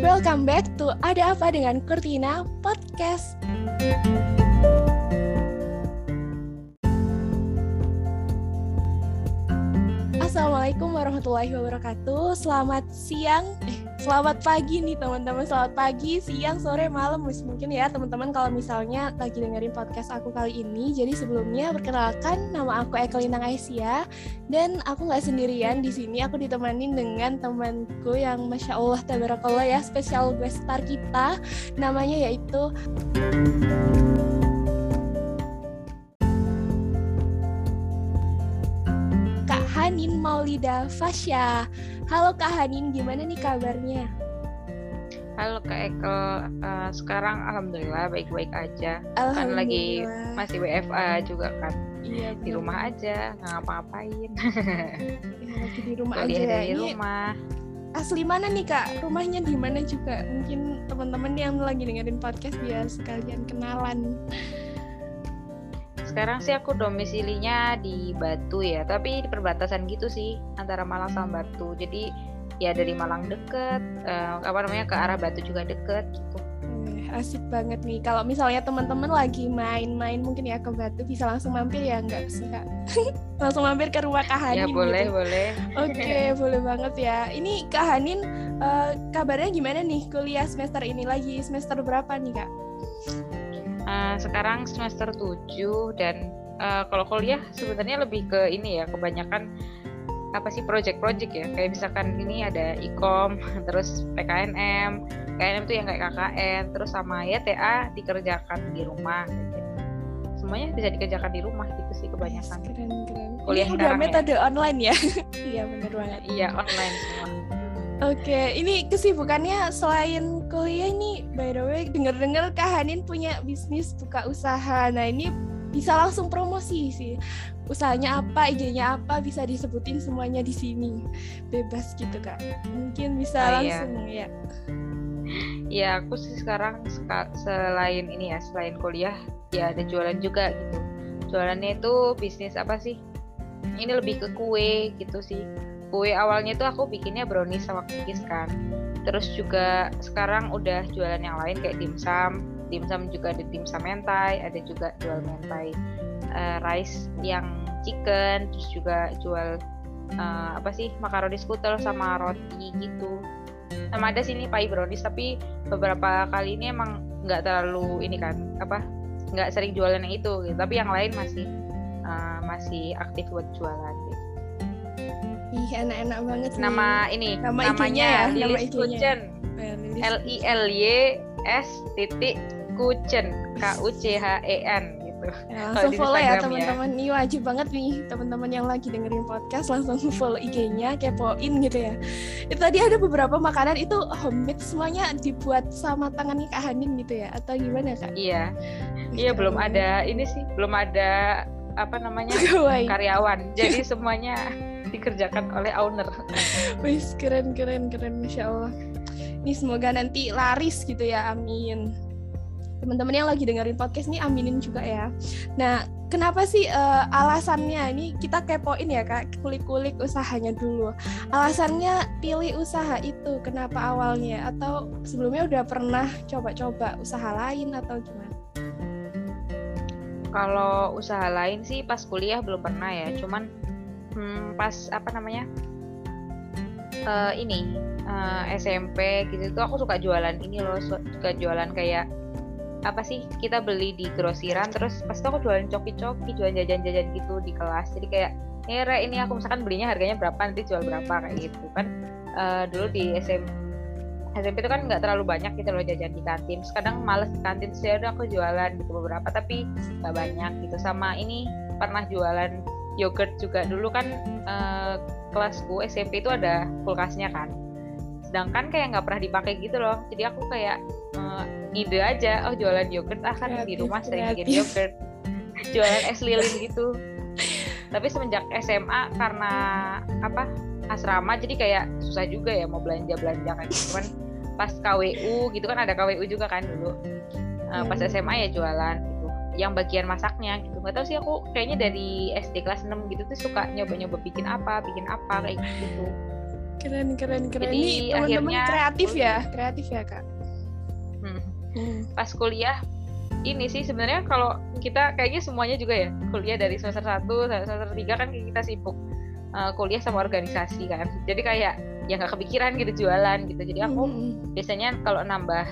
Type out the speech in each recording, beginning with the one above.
Welcome back to Ada Apa dengan Kurtina Podcast. Assalamualaikum warahmatullahi wabarakatuh. Selamat siang, eh, selamat pagi nih teman-teman. Selamat pagi, siang, sore, malam. Mungkin ya teman-teman kalau misalnya lagi dengerin podcast aku kali ini. Jadi sebelumnya perkenalkan nama aku Ekelina Aisyah dan aku nggak sendirian di sini. Aku ditemani dengan temanku yang masya Allah tabarakallah ya spesial guest star kita. Namanya yaitu Hanin Maulida Fasya. Halo Kak Hanin, gimana nih kabarnya? Halo Kak Eko, uh, sekarang alhamdulillah baik-baik aja. Kan lagi masih WFA juga kan. Iya, di rumah aja, nggak ngapa-ngapain. Ya, lagi di rumah Kuliah aja. dari Ini rumah. asli mana nih Kak? Rumahnya di mana juga? Mungkin teman-teman yang lagi dengerin podcast biar sekalian kenalan. Sekarang sih aku domisilinya di Batu ya, tapi di perbatasan gitu sih antara Malang sama Batu. Jadi ya dari Malang deket, eh, apa namanya ke arah Batu juga deket gitu. Asik banget nih. Kalau misalnya teman-teman lagi main-main mungkin ya ke Batu bisa langsung mampir ya nggak sih Kak? langsung mampir ke rumah Kak Hanin ya boleh gitu. boleh. Oke, boleh banget ya. Ini Kak Hanin, eh, kabarnya gimana nih kuliah semester ini lagi? Semester berapa nih Kak? Eh, sekarang semester 7 dan eh, kalau kuliah sebenarnya lebih ke ini ya kebanyakan apa sih project-project ya kayak misalkan ini ada ikom terus PKNM PKNM tuh yang kayak KKN terus sama ya TA dikerjakan di rumah gitu. semuanya bisa dikerjakan di rumah gitu sih kebanyakan Keren, keren. Kuliah ini udah sekarang ya? metode online ya? iya, bener banget. iya online semua Oke, ini kesibukannya selain kuliah ini, by the way, denger-dengar Kak Hanin punya bisnis buka usaha. Nah, ini bisa langsung promosi sih. Usahanya apa, IG-nya apa, bisa disebutin semuanya di sini. Bebas gitu, Kak. Mungkin bisa Ah, iya. langsung ya. ya aku sih sekarang seka- selain ini ya selain kuliah ya ada jualan juga gitu jualannya itu bisnis apa sih ini lebih ke kue gitu sih kue awalnya tuh aku bikinnya brownies sama cookies kan terus juga sekarang udah jualan yang lain kayak dimsum dimsum juga ada dimsum mentai ada juga jual mentai eh, rice yang chicken terus juga jual eh, apa sih makaroni skutel sama roti gitu sama ada sini pie brownies tapi beberapa kali ini emang nggak terlalu ini kan apa nggak sering jualan yang itu gitu. tapi yang lain masih uh, masih aktif buat jualan gitu. Ih, enak-enak banget nih. nama ini Nama namanya ya, nama Lilis Eh, Lilis. L I L Y S titik Kuchen K U C H E N gitu Ya, langsung follow ya ya. teman-teman. Ini wajib banget nih teman-teman yang lagi dengerin podcast langsung follow IG-nya, kepoin gitu ya. Itu tadi ada beberapa makanan itu homemade semuanya dibuat sama tangannya Kak Hanin gitu ya atau gimana Kak? iya Ih, iya belum keren ada ini sih belum ada apa namanya karyawan jadi semuanya dikerjakan oleh owner Wih, keren keren keren Masya Allah. Ini semoga nanti laris gitu ya, amin. Teman-teman yang lagi dengerin podcast ini aminin juga ya. Nah, kenapa sih eh, alasannya ini kita kepoin ya kak, kulik-kulik usahanya dulu. Alasannya pilih usaha itu kenapa awalnya? Atau sebelumnya udah pernah coba-coba usaha lain atau gimana? Kalau usaha lain sih pas kuliah belum pernah ya, cuman hmm, pas apa namanya eh, ini eh, SMP gitu tuh aku suka jualan ini loh, su- suka jualan kayak apa sih kita beli di grosiran terus pas itu aku jualan coki-coki, jualan jajan-jajan gitu di kelas. Jadi kayak "Eh, Re, ini aku misalkan belinya harganya berapa nanti jual berapa kayak gitu kan. Eh, dulu di SMP SMP itu kan nggak terlalu banyak gitu loh jajan di kantin. Terus kadang males di kantin, terus ya udah aku jualan gitu beberapa tapi nggak banyak gitu sama ini pernah jualan yogurt juga. Dulu kan eh, kelasku SMP itu ada kulkasnya kan. Sedangkan kayak nggak pernah dipakai gitu loh. Jadi aku kayak eh, ide aja oh jualan yogurt ah kan di rumah sering bikin yogurt. Jualan es lilin gitu. Tapi semenjak SMA karena apa asrama jadi kayak susah juga ya mau belanja belanja kan. Cuman pas KWU gitu kan ada KWU juga kan dulu. Eh, pas. SMA ya jualan yang bagian masaknya gitu. Nggak tahu sih aku kayaknya dari SD kelas 6 gitu tuh suka nyoba-nyoba bikin apa bikin apa kayak gitu keren keren keren. Jadi ini teman-teman akhirnya kreatif ya? kreatif ya kak? Hmm. Hmm. pas kuliah ini sih sebenarnya kalau kita kayaknya semuanya juga ya kuliah dari semester 1 sampai semester 3 kan kita sibuk uh, kuliah sama organisasi kan. Jadi kayak ya nggak kepikiran gitu jualan gitu. Jadi aku Hmm. biasanya kalau nambah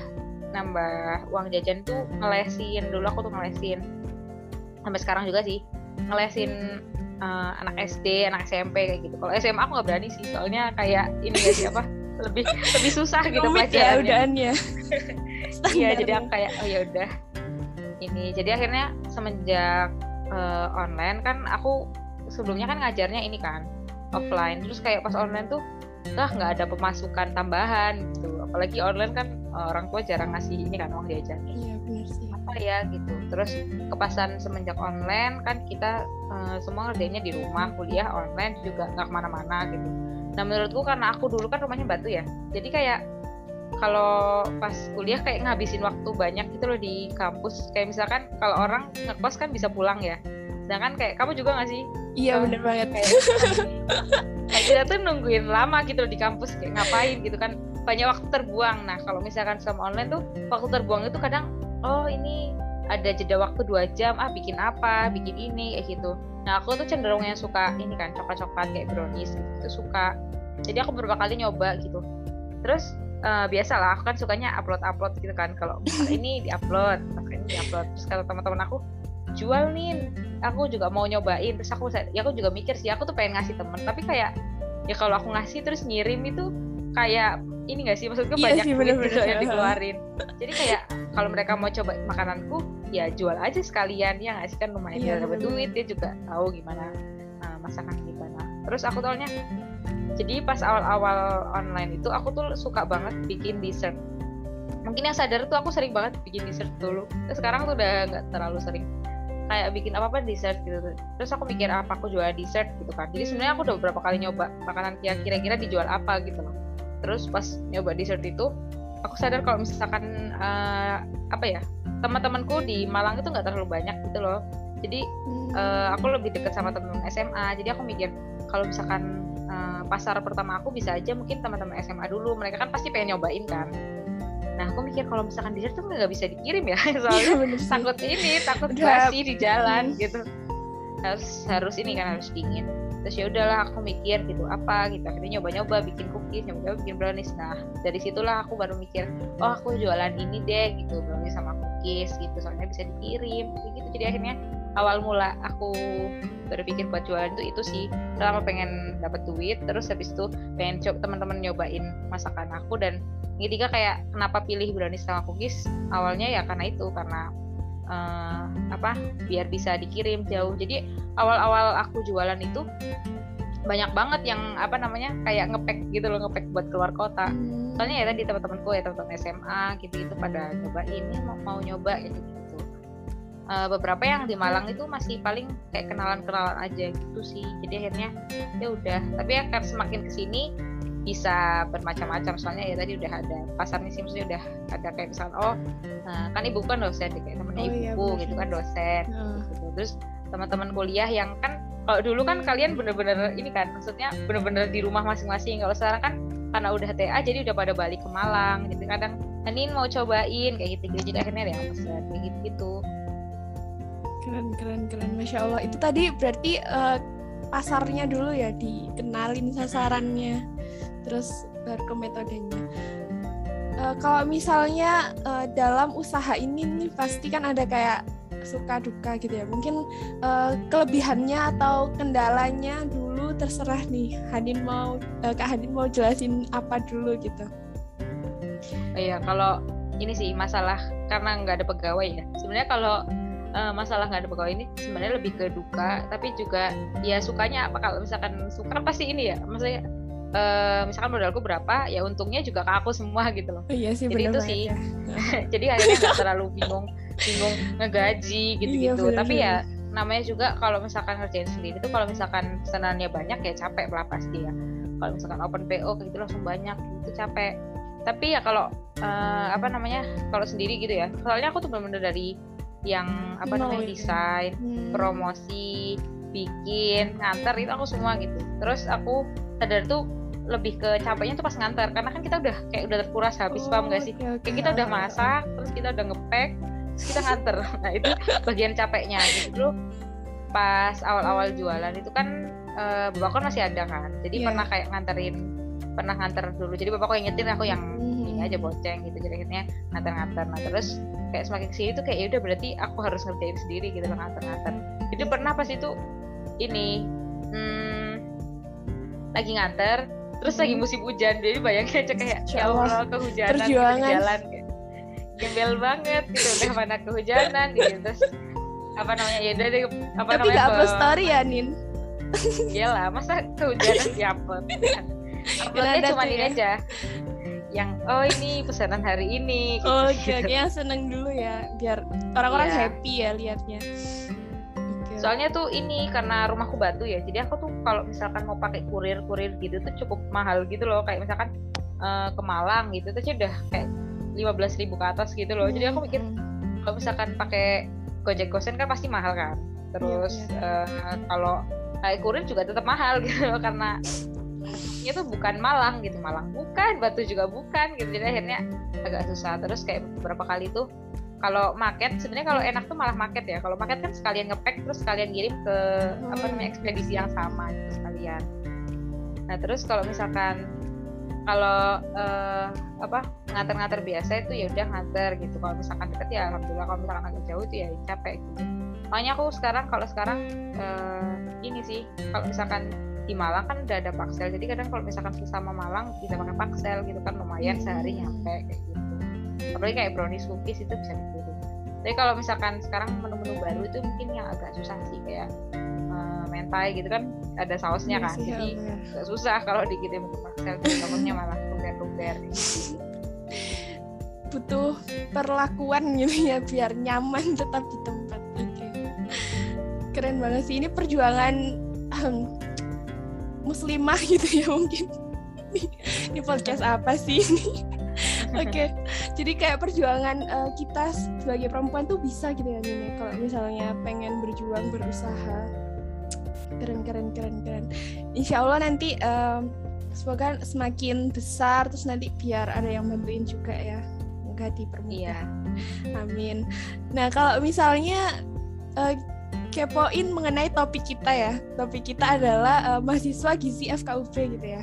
nambah uang jajan tuh ngelesin. Dulu aku tuh ngelesin. Sampai sekarang juga sih ngelesin uh, anak SD anak SMP kayak gitu. Kalau SMA aku nggak berani sih soalnya kayak ini gak sih apa lebih lebih susah gitu ya pelajarannya. udahannya. Iya jadi aku kayak oh ya udah. Ini jadi akhirnya semenjak eh, online kan aku sebelumnya kan ngajarnya ini kan offline. Terus kayak pas online tuh lah nggak ada pemasukan tambahan gitu. Apalagi online kan eh, orang tua jarang ngasih ini kan uang jajan iya benar sih. Apa ya gitu. Terus kepasan semenjak online kan kita eh, semua ngerjainnya di rumah kuliah online juga nggak ke mana-mana gitu. Nah menurutku karena aku dulu kan rumahnya batu ya jadi kayak kalau pas kuliah kayak ngabisin waktu banyak gitu loh di kampus. Kayak misalkan kalau orang ngekos kan bisa pulang ya sedangkan kayak kamu juga nggak sih? Iya Oh, benar banget. kayak kayak kita tuh nungguin lama gitu loh di kampus kayak ngapain gitu kan banyak waktu terbuang. Nah kalau misalkan sama online tuh waktu terbuang itu kadang oh ini ada jeda waktu dua jam ah bikin apa bikin ini kayak gitu. Nah aku tuh cenderung yang suka ini kan coklat-coklat kayak brownies gitu itu suka. Jadi aku beberapa kali nyoba gitu. Terus eh, biasalah aku kan sukanya upload-upload gitu kan kalau ini diupload ini diupload. Terus kata teman-teman aku jual nih aku juga mau nyobain. Terus aku ya aku juga mikir sih aku tuh pengen ngasih temen. Tapi kayak ya kalau aku ngasih terus ngirim itu kayak ini gak sih? Maksudku Iya banyak sih, duit bener-bener. gitu yang dikeluarin. Jadi kayak kalau mereka mau coba makananku ya jual aja sekalian ya nggak sih? Kan lumayan Iya, dapat duit dia juga tahu gimana uh, masakan gimana. Terus aku taunya jadi pas awal-awal online itu aku tuh suka banget bikin dessert. Mungkin yang sadar tuh aku sering banget bikin dessert dulu. Terus sekarang tuh udah nggak terlalu sering kayak bikin apa apa dessert gitu. Terus aku mikir apa aku jual dessert? gitu kan. Jadi sebenarnya aku udah beberapa kali nyoba makanan yang kira-kira dijual apa gitu loh. Terus pas nyoba dessert itu aku sadar kalau misalkan eh, apa ya teman-temanku di Malang itu nggak terlalu banyak gitu loh. Jadi Hmm. eh, aku lebih dekat sama teman SMA jadi aku mikir kalau misalkan eh, pasar pertama aku bisa aja mungkin teman-teman SMA dulu. Mereka kan pasti pengen nyobain kan nah aku mikir kalau misalkan dessert tuh nggak bisa dikirim ya. Iya, soalnya takut ini takut basi di jalan Hmm. gitu. Harus harus ini kan harus dingin. Terus ya udahlah aku mikir gitu apa gitu. Akhirnya nyoba-nyoba bikin cookies nyoba-nyoba bikin brownies. Nah dari situlah aku baru mikir oh aku jualan ini deh gitu brownies sama cookies gitu. Soalnya bisa dikirim gitu. Jadi akhirnya awal mula aku berpikir buat jualan itu itu sih. Pertama pengen dapat duit terus habis itu pengen coba teman-teman nyobain masakan aku dan yang ketiga kayak kenapa pilih brownies sama cookies? Awalnya ya karena itu karena eh, apa biar bisa dikirim jauh. Jadi awal-awal aku jualan itu banyak banget yang apa namanya kayak ngepek gitu loh ngepek buat keluar kota. Hmm. soalnya ya tadi teman-temanku ya teman-teman SMA gitu gitu pada nyobain ini mau mau nyoba gitu gitu beberapa yang di Malang itu masih paling kayak kenalan-kenalan aja gitu sih. Jadi akhirnya ya udah. Tapi ya kan semakin ke sini bisa bermacam-macam. Soalnya ya tadi udah ada pasarnya sih maksudnya udah ada kayak misalnya oh eh, kan ibu kan dosen kayak temennya Oh iya, ibuku benar. gitu kan dosen. Nah. gitu. terus teman-teman kuliah yang kan kalau dulu kan kalian bener-bener ini kan maksudnya bener-bener di rumah masing-masing. Kalau sekarang kan karena udah TA jadi udah pada balik ke Malang jadi kadang Anin mau cobain kayak gitu gitu jadi akhirnya ada yang pesen kayak gitu gitu keren keren keren. Masya allah. Itu tadi berarti eh, pasarnya dulu ya dikenalin sasarannya. Terus baru ke metodenya. Eh, kalau misalnya eh, dalam usaha ini nih pasti kan ada kayak suka duka gitu ya. Mungkin eh, kelebihannya atau kendalanya dulu terserah nih. Hadin mau eh, Kak Hadin mau jelasin apa dulu gitu. Oh iya, kalau ini sih masalah karena nggak ada pegawai ya. Sebenarnya kalau eh, masalah nggak ada pegawai ini sebenarnya lebih ke duka, tapi juga ya sukanya apa kalau misalkan suka kan pasti ini ya, maksudnya eh, misalkan modalku berapa, ya untungnya juga ke aku semua gitu loh. oh iya sih Jadi itu sih. ya. Jadi akhirnya nggak terlalu bingung, bingung ngegaji gitu-gitu. Iya, tapi ya namanya juga kalau misalkan ngerjain sendiri tuh kalau misalkan pesanannya banyak ya capek lah pasti ya. Kalau misalkan open PO kayak gitu langsung banyak itu capek. Tapi ya kalau eh, apa namanya kalau sendiri gitu ya soalnya aku tuh bener-bener dari yang apa namanya desain Hmm. promosi bikin nganter itu aku semua gitu. Terus aku sadar tuh lebih ke capeknya tuh pas nganter karena kan kita udah kayak udah terkuras habis Oh, paham gak sih? Oke, oke. kayak kita udah masak terus kita udah ngepek terus kita nganter. Nah itu bagian capeknya. Gitu pas awal-awal jualan itu kan eh, bapakku kan masih ada kan. Jadi Iya. pernah kayak nganterin pernah nganter dulu. Jadi bapakku yang nyetir aku yang Mhm. ini aja bonceng gitu. Jadi akhirnya nganter-nganter. Nah terus kayak semakin ke sini tuh kayak ya udah berarti aku harus ngerjain sendiri gitu loh nganter-nganter jadi pernah pas itu ini hmm, lagi nganter terus lagi Hmm. musim hujan jadi bayangin aja kayak ya Allah. Kehujanan gitu di jalan gembel banget gitu udah mana kehujanan gitu terus apa namanya ya udah deh apa Tapi namanya gak upload story ya, Nin? Iyalah, masa kehujanan diupload kan? Uploadnya cuma ini ya. aja. Yang oh ini pesanan hari ini. gitu. Oke, oke, yang seneng dulu ya, biar orang-orang Iya. happy ya liatnya. Oke. Soalnya tuh ini karena rumahku batu ya, jadi aku tuh kalau misalkan mau pakai kurir-kurir gitu tuh cukup mahal gitu loh. Kayak misalkan eh, ke Malang gitu tuh udah kayak 15.000 ribu ke atas gitu loh. Jadi aku mikir Hmm. kalau misalkan pakai Gojek Gosen kan pasti mahal kan. Terus Iya, eh, kalau kayak kurir juga tetap mahal gitu loh karena itu bukan Malang gitu Malang bukan Batu juga bukan gitu. Jadi akhirnya agak susah. Terus kayak beberapa kali tuh kalau market sebenarnya kalau enak tuh malah market ya. Kalau market kan sekalian ngepack terus sekalian kirim ke apa namanya ekspedisi yang sama gitu sekalian. Nah terus kalau misalkan kalau eh, apa nganter-nganter biasa itu ya udah nganter gitu. Kalau misalkan deket ya alhamdulillah. Kalau misalkan agak jauh itu ya capek gitu. Makanya aku sekarang kalau sekarang eh, ini sih kalau misalkan di Malang kan udah ada paksel jadi kadang kalau misalkan sesama Malang bisa pakai paksel gitu kan lumayan Hmm. sehari nyampe kayak gitu. Apalagi kayak brownies cookies itu bisa dikirim tapi kalau misalkan sekarang menu-menu baru itu mungkin yang agak susah sih kayak eh, mentai gitu kan ada sausnya Iya kan. ya, jadi agak susah kalau dikirim ke paksel takutnya malah luber-luber gitu. butuh perlakuan gitu ya biar nyaman tetap di tempat. Keren banget sih. Ini perjuangan em, muslimah gitu ya mungkin. Ini- Ini podcast apa sih ini? Oke, jadi kayak perjuangan eh, kita sebagai perempuan tuh bisa gitu ya Nina. Kalau misalnya pengen berjuang berusaha, keren keren keren keren. Insya Allah nanti em, semoga semakin besar terus nanti biar ada yang bantuin juga ya. Semoga dipermudah. iya Amin. Nah, kalau misalnya eh, kepoin mengenai topik kita ya. Topik kita adalah eh, mahasiswa gizi FKUB gitu ya.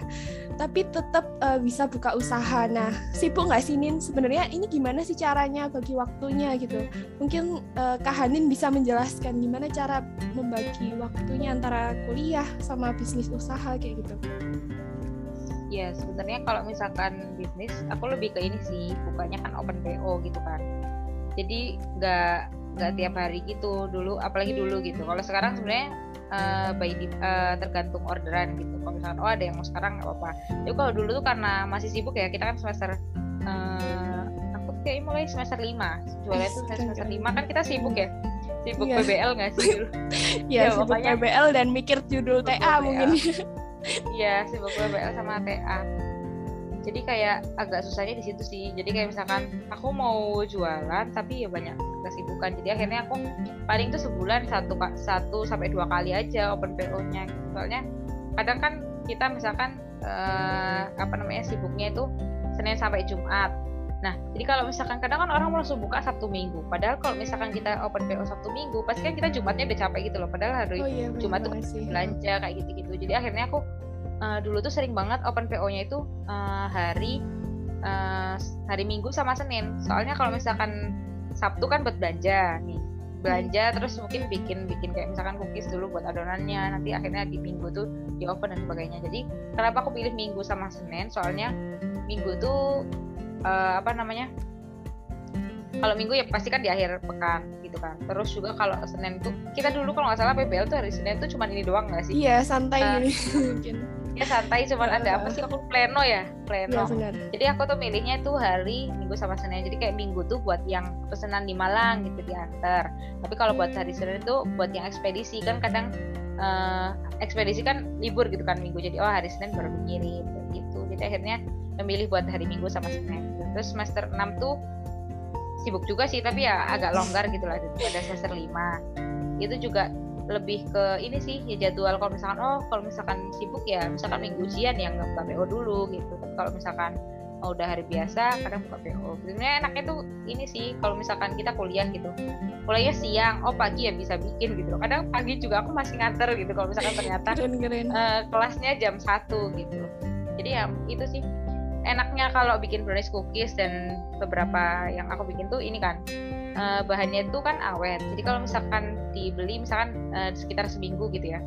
Tapi tetap eh, bisa buka usaha. Nah, sibuk nggak sih Nin? Sebenarnya ini gimana sih caranya bagi waktunya gitu? Mungkin eh, Kak Hanin bisa menjelaskan gimana cara membagi waktunya antara kuliah sama bisnis usaha kayak gitu. Ya sebenarnya kalau misalkan bisnis, aku lebih ke ini sih, bukannya kan open PO gitu kan. Jadi nggak nggak tiap hari gitu dulu, apalagi dulu gitu. Kalau sekarang sebenarnya eh, by di- eh, tergantung orderan gitu. Kalau misalkan oh ada yang mau sekarang nggak apa-apa. Jadi kalau dulu tuh karena masih sibuk ya, kita kan semester eh, aku kayak mulai semester 5 jualnya tuh semester. 5 kan kita sibuk ya. Sibuk Iya. PBL nggak sih dulu? Ya, Ya, sibuk makanya- PBL dan mikir judul Sibuk TA PBL. mungkin. Iya, sibuk PBL sama TA. Jadi kayak agak susahnya di situ sih. Jadi kayak misalkan aku mau jualan tapi ya banyak kesibukan. Jadi akhirnya aku paling tuh sebulan satu satu sampai dua kali aja open PO-nya. Soalnya kadang kan kita misalkan eh, apa namanya sibuknya itu Senin sampai Jumat. Nah, jadi kalau misalkan kadang kan orang langsung buka Sabtu Minggu. Padahal kalau misalkan kita open PO Sabtu Minggu, pasti kan kita Jumatnya udah capek gitu loh. Padahal hari Oh iya, Jumat tuh sih. belanja kayak gitu-gitu. Jadi akhirnya aku eh, dulu tuh sering banget open PO-nya itu eh, hari eh, hari Minggu sama Senin. Soalnya kalau misalkan Sabtu kan buat belanja nih. Belanja terus mungkin bikin bikin kayak misalkan cookies dulu buat adonannya. Nanti akhirnya di Minggu tuh di open dan sebagainya. Jadi kenapa aku pilih Minggu sama Senin? Soalnya Minggu tuh eh, apa namanya? Kalau Minggu ya pasti kan di akhir pekan gitu kan. Terus juga kalau Senin tuh kita dulu kalau nggak salah PBL tuh hari Senin tuh cuma ini doang nggak sih? Iya, santai gini mungkin. Ya santai cuman ada apa sih? Aku pleno ya pleno. Benar. jadi aku tuh milihnya tuh hari minggu sama senin. Jadi kayak minggu tuh buat yang pesanan di Malang gitu diantar. Tapi kalau buat hari senin itu buat yang ekspedisi. Kan kadang eh, ekspedisi kan libur gitu kan minggu. Jadi oh hari senin baru kayak gitu. Jadi akhirnya memilih buat hari minggu sama senin. Terus semester 6 tuh sibuk juga sih tapi ya agak longgar gitu lah daripada semester 5 itu juga lebih ke ini sih ya jadwal. Kalau misalkan oh kalau misalkan sibuk ya misalkan minggu ujian yang nggak buka PO dulu gitu. Tapi kalau misalkan oh, udah hari biasa kadang buka PO sebenarnya enaknya tuh ini sih kalau misalkan kita kuliah gitu. Kuliahnya siang oh pagi ya bisa bikin gitu. Kadang pagi juga aku masih nganter gitu kalau misalkan ternyata keren, keren. Uh, kelasnya jam satu gitu. Jadi ya itu sih enaknya kalau bikin brownies cookies dan beberapa yang aku bikin tuh ini kan uh, bahannya itu kan awet. Jadi kalau misalkan dibeli misalkan uh, sekitar seminggu gitu ya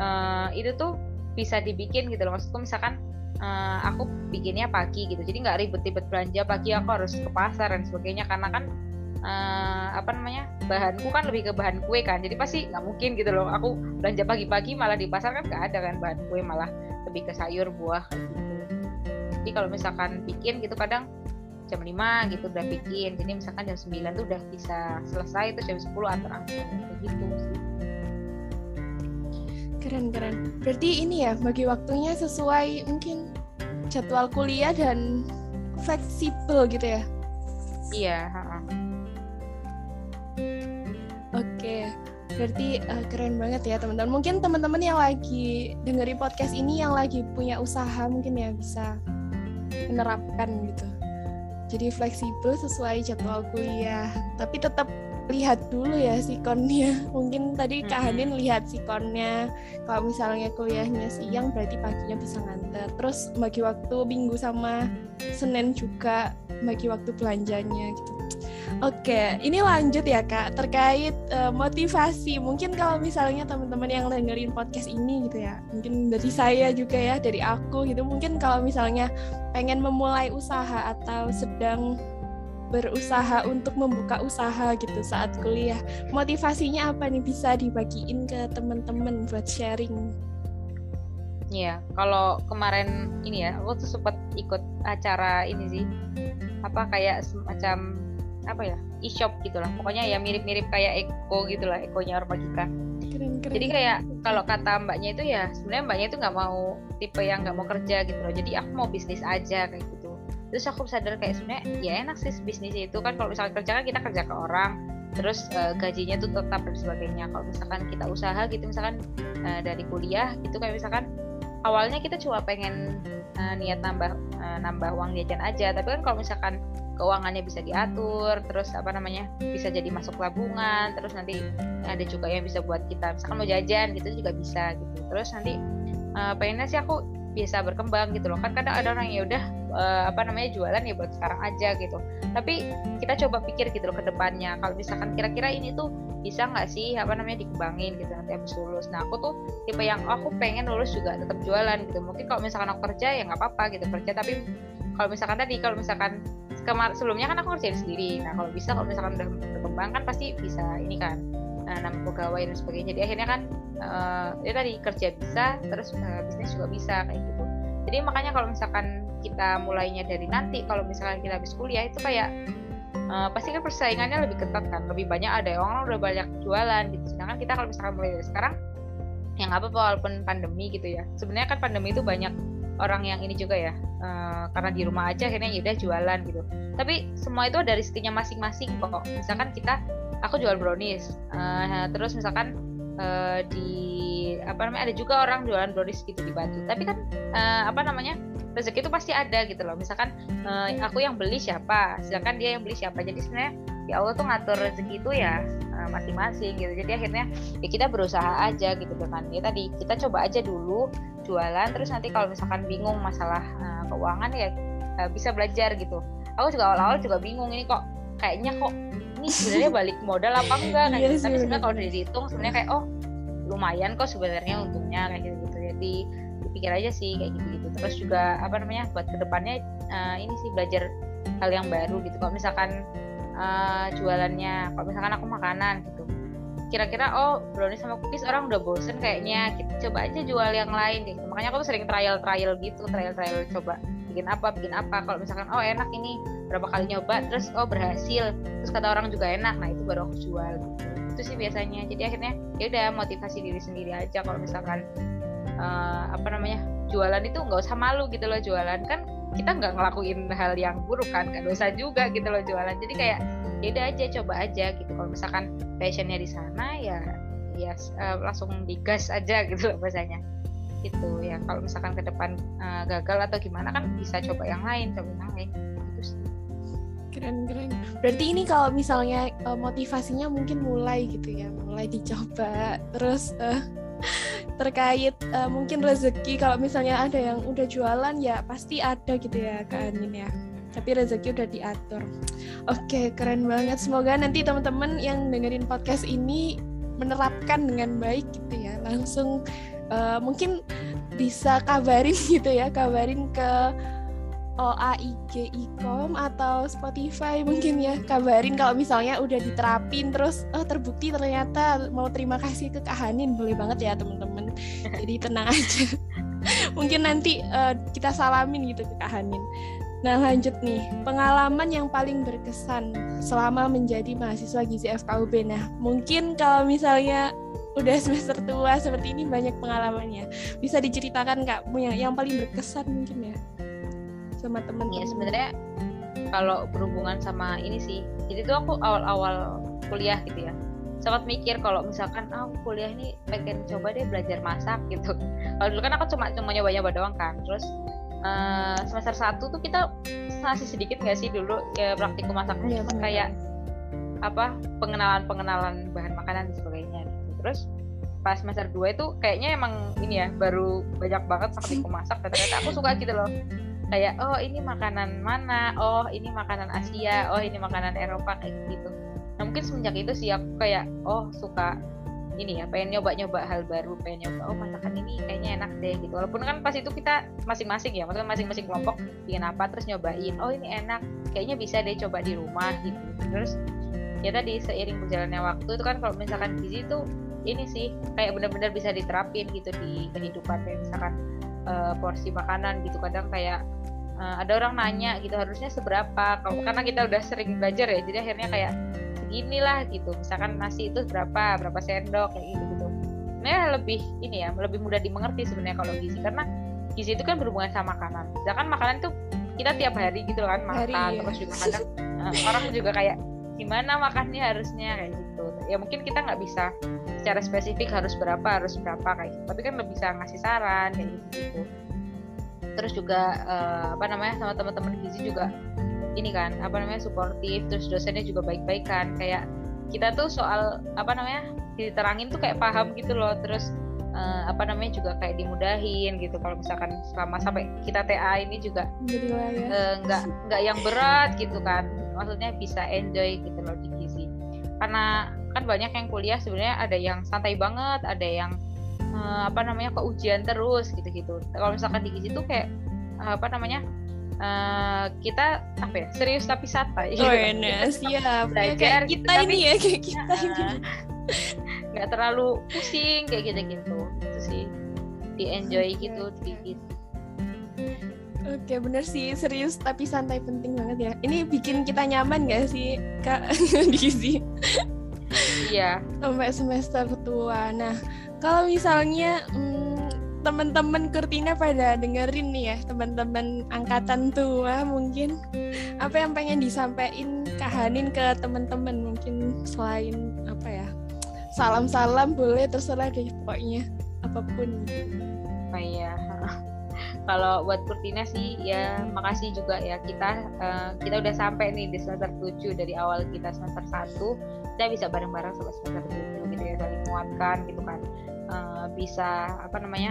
uh, itu tuh bisa dibikin gitu loh. Maksudku misalkan uh, aku bikinnya pagi gitu. Jadi nggak ribet-ribet belanja pagi aku harus ke pasar dan sebagainya. Karena kan uh, apa namanya bahanku kan lebih ke bahan kue kan. Jadi pasti nggak mungkin gitu loh. Aku belanja pagi-pagi malah di pasar kan nggak ada kan bahan kue. Malah lebih ke sayur buah gitu. Jadi kalau misalkan bikin gitu kadang jam 5 gitu udah bikin jadi misalkan jam 9 tuh udah bisa selesai itu jam 10 antar antar gitu sih Keren keren. Berarti ini ya bagi waktunya sesuai mungkin jadwal kuliah dan fleksibel gitu ya? Iya. Oke, berarti uh, keren banget ya teman-teman. Mungkin teman-teman yang lagi dengerin podcast ini yang lagi punya usaha mungkin ya bisa menerapkan gitu. Jadi fleksibel sesuai jadwal kuliah, tapi tetap lihat dulu ya sikonnya. Mungkin tadi Kak Hanin lihat sikonnya. Kalau misalnya kuliahnya siang berarti paginya bisa nganter. Terus bagi waktu minggu sama Senin juga bagi waktu belanjanya gitu. Oke, ini lanjut ya kak terkait uh, motivasi. Mungkin kalau misalnya teman-teman yang dengerin podcast ini gitu ya, mungkin dari saya juga ya, dari aku gitu. Mungkin kalau misalnya pengen memulai usaha atau sedang berusaha untuk membuka usaha gitu saat kuliah. Motivasinya apa nih bisa dibagiin ke teman-teman buat sharing? Iya, kalau kemarin ini ya, aku tuh sempat ikut acara ini sih, apa kayak semacam apa ya, e-shop gitulah. Pokoknya ya mirip-mirip kayak Eko gitulah, Ekonya Ormagika. Keren, keren. Jadi kayak kalau kata mbaknya itu ya, sebenarnya mbaknya itu nggak mau tipe yang nggak mau kerja gitu loh. Jadi aku mau bisnis aja kayak gitu terus aku sadar kayak sebenarnya ya enak sih bisnis itu. Kan kalau misalnya kerja kan kita kerja ke orang terus uh, gajinya tuh tetap dan sebagainya. Kalau misalkan kita usaha gitu misalkan uh, dari kuliah gitu kayak misalkan awalnya kita cuma pengen uh, niat nambah uh, nambah uang jajan aja. Tapi kan kalau misalkan keuangannya bisa diatur terus apa namanya bisa jadi masuk tabungan terus nanti ada juga yang bisa buat kita misalkan mau jajan gitu juga bisa gitu. Terus nanti uh, pengennya sih aku bisa berkembang gitu loh. Kan kadang ada orang ya udah uh, apa namanya jualan ya buat sekarang aja gitu. Tapi kita coba pikir gitu loh ke depannya. Kalau misalkan kira-kira ini tuh bisa nggak sih apa namanya dikembangin gitu nanti habis lulus. Nah aku tuh tipe yang oh, aku pengen lulus juga tetap jualan gitu. Mungkin kalau misalkan aku kerja ya nggak apa-apa gitu kerja. Tapi kalau misalkan tadi kalau misalkan kemar sebelumnya kan aku kerjain sendiri. Nah kalau bisa kalau misalkan udah berkembang kan pasti bisa ini kan uh, nama pegawai dan sebagainya. Jadi akhirnya kan uh, ya tadi kerja bisa terus uh, bisnis juga bisa kayak gitu. Jadi makanya kalau misalkan kita mulainya dari nanti. Kalau misalkan kita habis kuliah itu kayak uh, pasti kan persaingannya lebih ketat kan. Lebih banyak ada orang udah banyak jualan gitu. Sedangkan kita kalau misalkan mulai dari sekarang yang apa walaupun pandemi gitu ya. Sebenarnya kan pandemi itu banyak orang yang ini juga ya uh, karena di rumah aja akhirnya ya udah jualan gitu. Tapi semua itu dari rezekinya masing-masing kok. Misalkan kita aku jual brownies uh, terus misalkan uh, di apa namanya ada juga orang jualan brownies gitu di Batu. Tapi kan uh, apa namanya rezeki itu pasti ada gitu loh. Misalkan uh, aku yang beli siapa? Sedangkan dia yang beli siapa? Jadi sebenarnya ya Allah tuh ngatur rezeki itu ya masing-masing gitu. Jadi akhirnya ya kita berusaha aja gitu kan ya tadi kita coba aja dulu jualan. Terus nanti kalau misalkan bingung masalah uh, keuangan ya uh, bisa belajar gitu. Aku juga awal-awal juga bingung ini kok kayaknya kok ini sebenarnya balik modal apa enggak kan iya tapi sebenarnya kalau dihitung sebenarnya kayak oh lumayan kok sebenarnya untungnya kayak gitu gitu jadi dipikir aja sih kayak gitu gitu terus juga apa namanya buat ke depannya uh, ini sih belajar hal yang baru gitu. Kalau misalkan uh, jualannya kalau misalkan aku makanan gitu. Kira-kira oh brownies sama cookies orang udah bosen kayaknya gitu. Coba aja jual yang lain gitu. Makanya aku sering trial trial gitu trial trial coba bikin apa bikin apa. Kalau misalkan oh enak ini berapa kali nyoba terus oh berhasil terus kata orang juga enak nah itu baru aku jual gitu. Itu sih biasanya. Jadi akhirnya ya udah motivasi diri sendiri aja kalau misalkan uh, apa namanya jualan itu nggak usah malu gitu loh jualan kan kita nggak ngelakuin hal yang buruk kan nggak dosa juga gitu loh jualan. Jadi kayak ya aja coba aja gitu. Kalau misalkan passionnya di sana ya ya uh, langsung digas aja gitu loh bahasanya. Itu ya. Kalau misalkan ke depan uh, gagal atau gimana kan bisa coba yang lain coba yang lain. Gitu sih. Keren keren. Berarti ini kalau misalnya uh, motivasinya mungkin mulai gitu ya mulai dicoba. Terus uh, terkait uh, mungkin rezeki kalau misalnya ada yang udah jualan ya pasti ada gitu ya Kak Anin ya tapi rezeki udah diatur. Oke, keren banget. Semoga nanti teman-teman yang dengerin podcast ini menerapkan dengan baik gitu ya. Langsung uh, mungkin bisa kabarin gitu ya, kabarin ke OAIG Ecom atau Spotify mungkin ya kabarin kalau misalnya udah diterapin terus oh terbukti ternyata mau terima kasih ke Kahanin boleh banget ya teman-teman. Jadi tenang aja. Mungkin nanti uh, kita salamin gitu ke Kahanin Nah lanjut nih, pengalaman yang paling berkesan selama menjadi mahasiswa Gizi FKUB. Nah mungkin kalau misalnya udah semester tua seperti ini banyak pengalamannya. Bisa diceritakan kak yang, yang paling berkesan mungkin ya sama teman-teman. Ya sebenarnya kalau berhubungan sama ini sih, jadi tuh aku awal-awal kuliah gitu ya, sempat mikir kalau misalkan ah, aku kuliah ini pengen coba deh belajar masak gitu. Kalau dulu kan aku cuma cuma nyoba-nyoba doang kan, terus uh, semester satu tuh kita masih sedikit nggak sih dulu ya praktikum masak ya, kayak apa pengenalan pengenalan bahan makanan dan sebagainya gitu. terus pas semester 2 itu kayaknya emang ini ya baru banyak banget praktikum masak dan ternyata aku suka gitu loh kayak oh ini makanan mana? Oh ini makanan Asia. Oh ini makanan Eropa kayak gitu. Nah mungkin semenjak itu sih aku kayak oh suka ini ya pengen nyoba-nyoba hal baru pengen nyoba oh masakan ini kayaknya enak deh gitu. Walaupun kan pas itu kita masing-masing ya maksudnya masing-masing kelompok bikin apa terus nyobain oh ini enak kayaknya bisa deh coba di rumah gitu. Terus ya tadi seiring berjalannya waktu itu kan kalau misalkan gizi itu ini sih kayak benar-benar bisa diterapin gitu di kehidupan kayak misalkan uh, porsi makanan gitu. Kadang kayak uh, ada orang nanya gitu harusnya seberapa? Karena kita udah sering belajar ya jadi akhirnya kayak seginilah gitu. Misalkan nasi itu berapa berapa sendok kayak gitu gitu. Nah lebih ini ya lebih mudah dimengerti sebenarnya kalau gizi. Karena gizi itu kan berhubungan sama makanan. Sedangkan makanan itu kita tiap hari gitu kan makan hari, terus juga kadang uh, orang juga kayak gimana makannya harusnya? Kayak gitu ya mungkin kita nggak bisa secara spesifik harus berapa harus berapa kayak gitu. Tapi kan lebih bisa ngasih saran kayak gitu, -gitu. terus juga uh, apa namanya sama teman-teman gizi juga ini kan apa namanya suportif terus dosennya juga baik-baik kan. Kayak kita tuh soal apa namanya diterangin tuh kayak paham gitu loh. Terus uh, apa namanya juga kayak dimudahin gitu. Kalau misalkan selama sampai kita TA ini juga uh, nggak nggak yang berat gitu kan. Maksudnya bisa enjoy gitu loh di gizi. Karena kan banyak yang kuliah sebenarnya ada yang santai banget ada yang uh, apa namanya ke ujian terus gitu gitu kalau misalkan di gizi tuh kayak apa namanya uh, kita apa ya serius tapi santai. Oh iya siap. Belajar kayak kita gitu, ini ya kayak kita uh, ini. Nggak terlalu pusing kayak gitu gitu itu sih. Di enjoy gitu dikit Oke bener sih. Serius tapi santai penting banget ya. Ini bikin kita nyaman gak sih kak di sini? Iya. Sampai semester tua. Nah kalau misalnya hmm, teman-teman Kurtina pada dengerin nih ya teman-teman angkatan tua mungkin apa yang pengen disampaikan kahanin ke teman-teman mungkin selain apa ya salam-salam boleh terserah deh pokoknya apa pun oh iya kalau buat Kurtina sih ya makasih juga ya kita uh, kita udah sampai nih di semester 7 dari awal kita semester 1 kita bisa bareng-bareng sampai semester 7 gitu ya saling menguatkan gitu kan. Uh, bisa apa namanya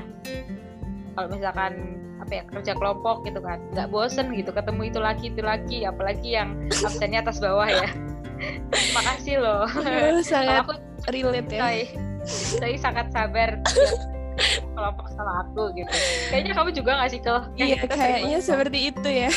kalau misalkan apa ya kerja kelompok gitu kan. Nggak bosen gitu. Ketemu itu lagi itu lagi apalagi yang absennya atas bawah ya. Terima kasih loh sangat aku relate ya. Saya, saya sangat sabar kelompok sama aku gitu. Kayaknya kamu juga nggak sih kalau iya kayaknya seperti itu ya.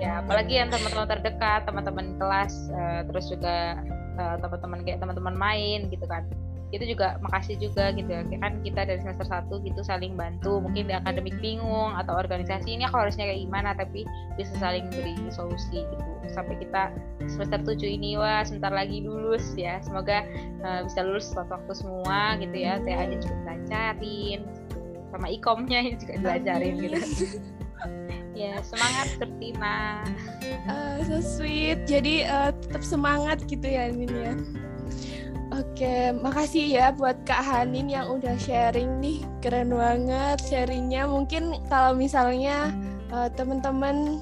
Ya apalagi yang teman-teman terdekat teman-teman kelas uh, terus juga uh, teman-teman kayak teman-teman main gitu kan. Itu juga makasih juga gitu ya. Kan kita dari semester 1 gitu saling bantu. Mungkin di akademik bingung atau organisasi ini aku harusnya kayak gimana tapi bisa saling beri solusi gitu. Sampai kita semester 7 ini wah sebentar lagi lulus ya. Semoga uh, bisa lulus tepat waktu semua gitu ya. Aja juga belajarin gitu. sama ikomnya juga belajarin gitu ya semangat Kurtina uh, so sweet jadi uh, tetap semangat gitu ya Min ya Oke, makasih ya buat Kak Hanin yang udah sharing nih. Keren banget sharingnya. Mungkin kalau misalnya uh, teman-teman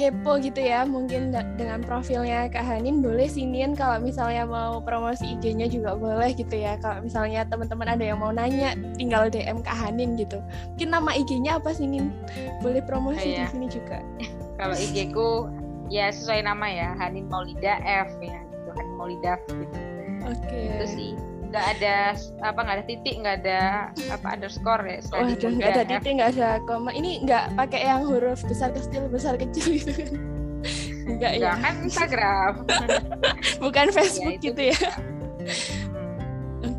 kepo gitu ya, mungkin dengan profilnya Kak Hanin boleh siniin kalau misalnya mau promosi IG-nya juga boleh gitu ya. Kalau misalnya teman-teman ada yang mau nanya, tinggal DM Kak Hanin gitu. Mungkin nama IG-nya apa sih Nin? Boleh promosi oh, iya. di sini juga. kalau IG-ku ya sesuai nama ya, Hanin Maulida F ya, gitu. Hanin Maulida gitu Oke. Okay. Itu sih nggak ada apa nggak ada titik nggak ada apa underscore ya oh nggak ada titik nggak ada koma ini nggak pakai yang huruf besar kecil besar kecil gitu. Kan nggak ya. Kan Instagram. Bukan Facebook ya, gitu ya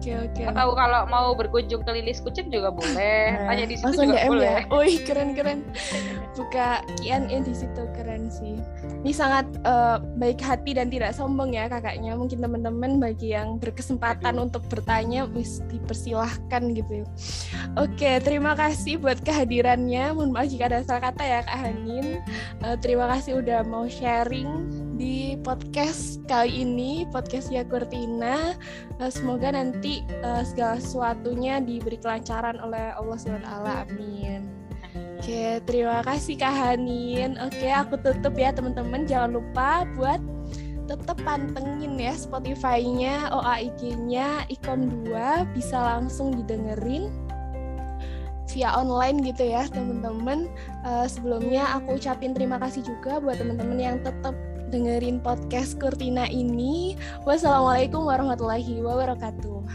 Oke oke. Okay. Atau kalau mau berkunjung ke Lilis Kucing juga boleh. Nah, Tanya di situ juga DM ya? boleh. Ya? Wih keren keren. Buka Q&A di situ keren sih. Ini sangat uh, baik hati dan tidak sombong ya kakaknya. Mungkin teman-teman bagi yang berkesempatan untuk bertanya bisa dipersilahkan gitu. Oke terima kasih buat kehadirannya. Mohon maaf jika ada salah kata ya Kak Hanin. Uh, terima kasih udah mau sharing di podcast kali ini podcast ya Kurtina. Uh, semoga nanti uh, segala sesuatunya diberi kelancaran oleh Allah SWT. Amin. Oke, terima kasih Kak Hanin. Oke, aku tutup ya teman-teman. Jangan lupa buat tetap pantengin ya Spotify-nya, OAIG-nya, Ikom 2 bisa langsung didengerin via online gitu ya teman-teman. Uh, sebelumnya aku ucapin terima kasih juga buat teman-teman yang tetap dengerin podcast Kurtina ini. Wassalamualaikum warahmatullahi wabarakatuh.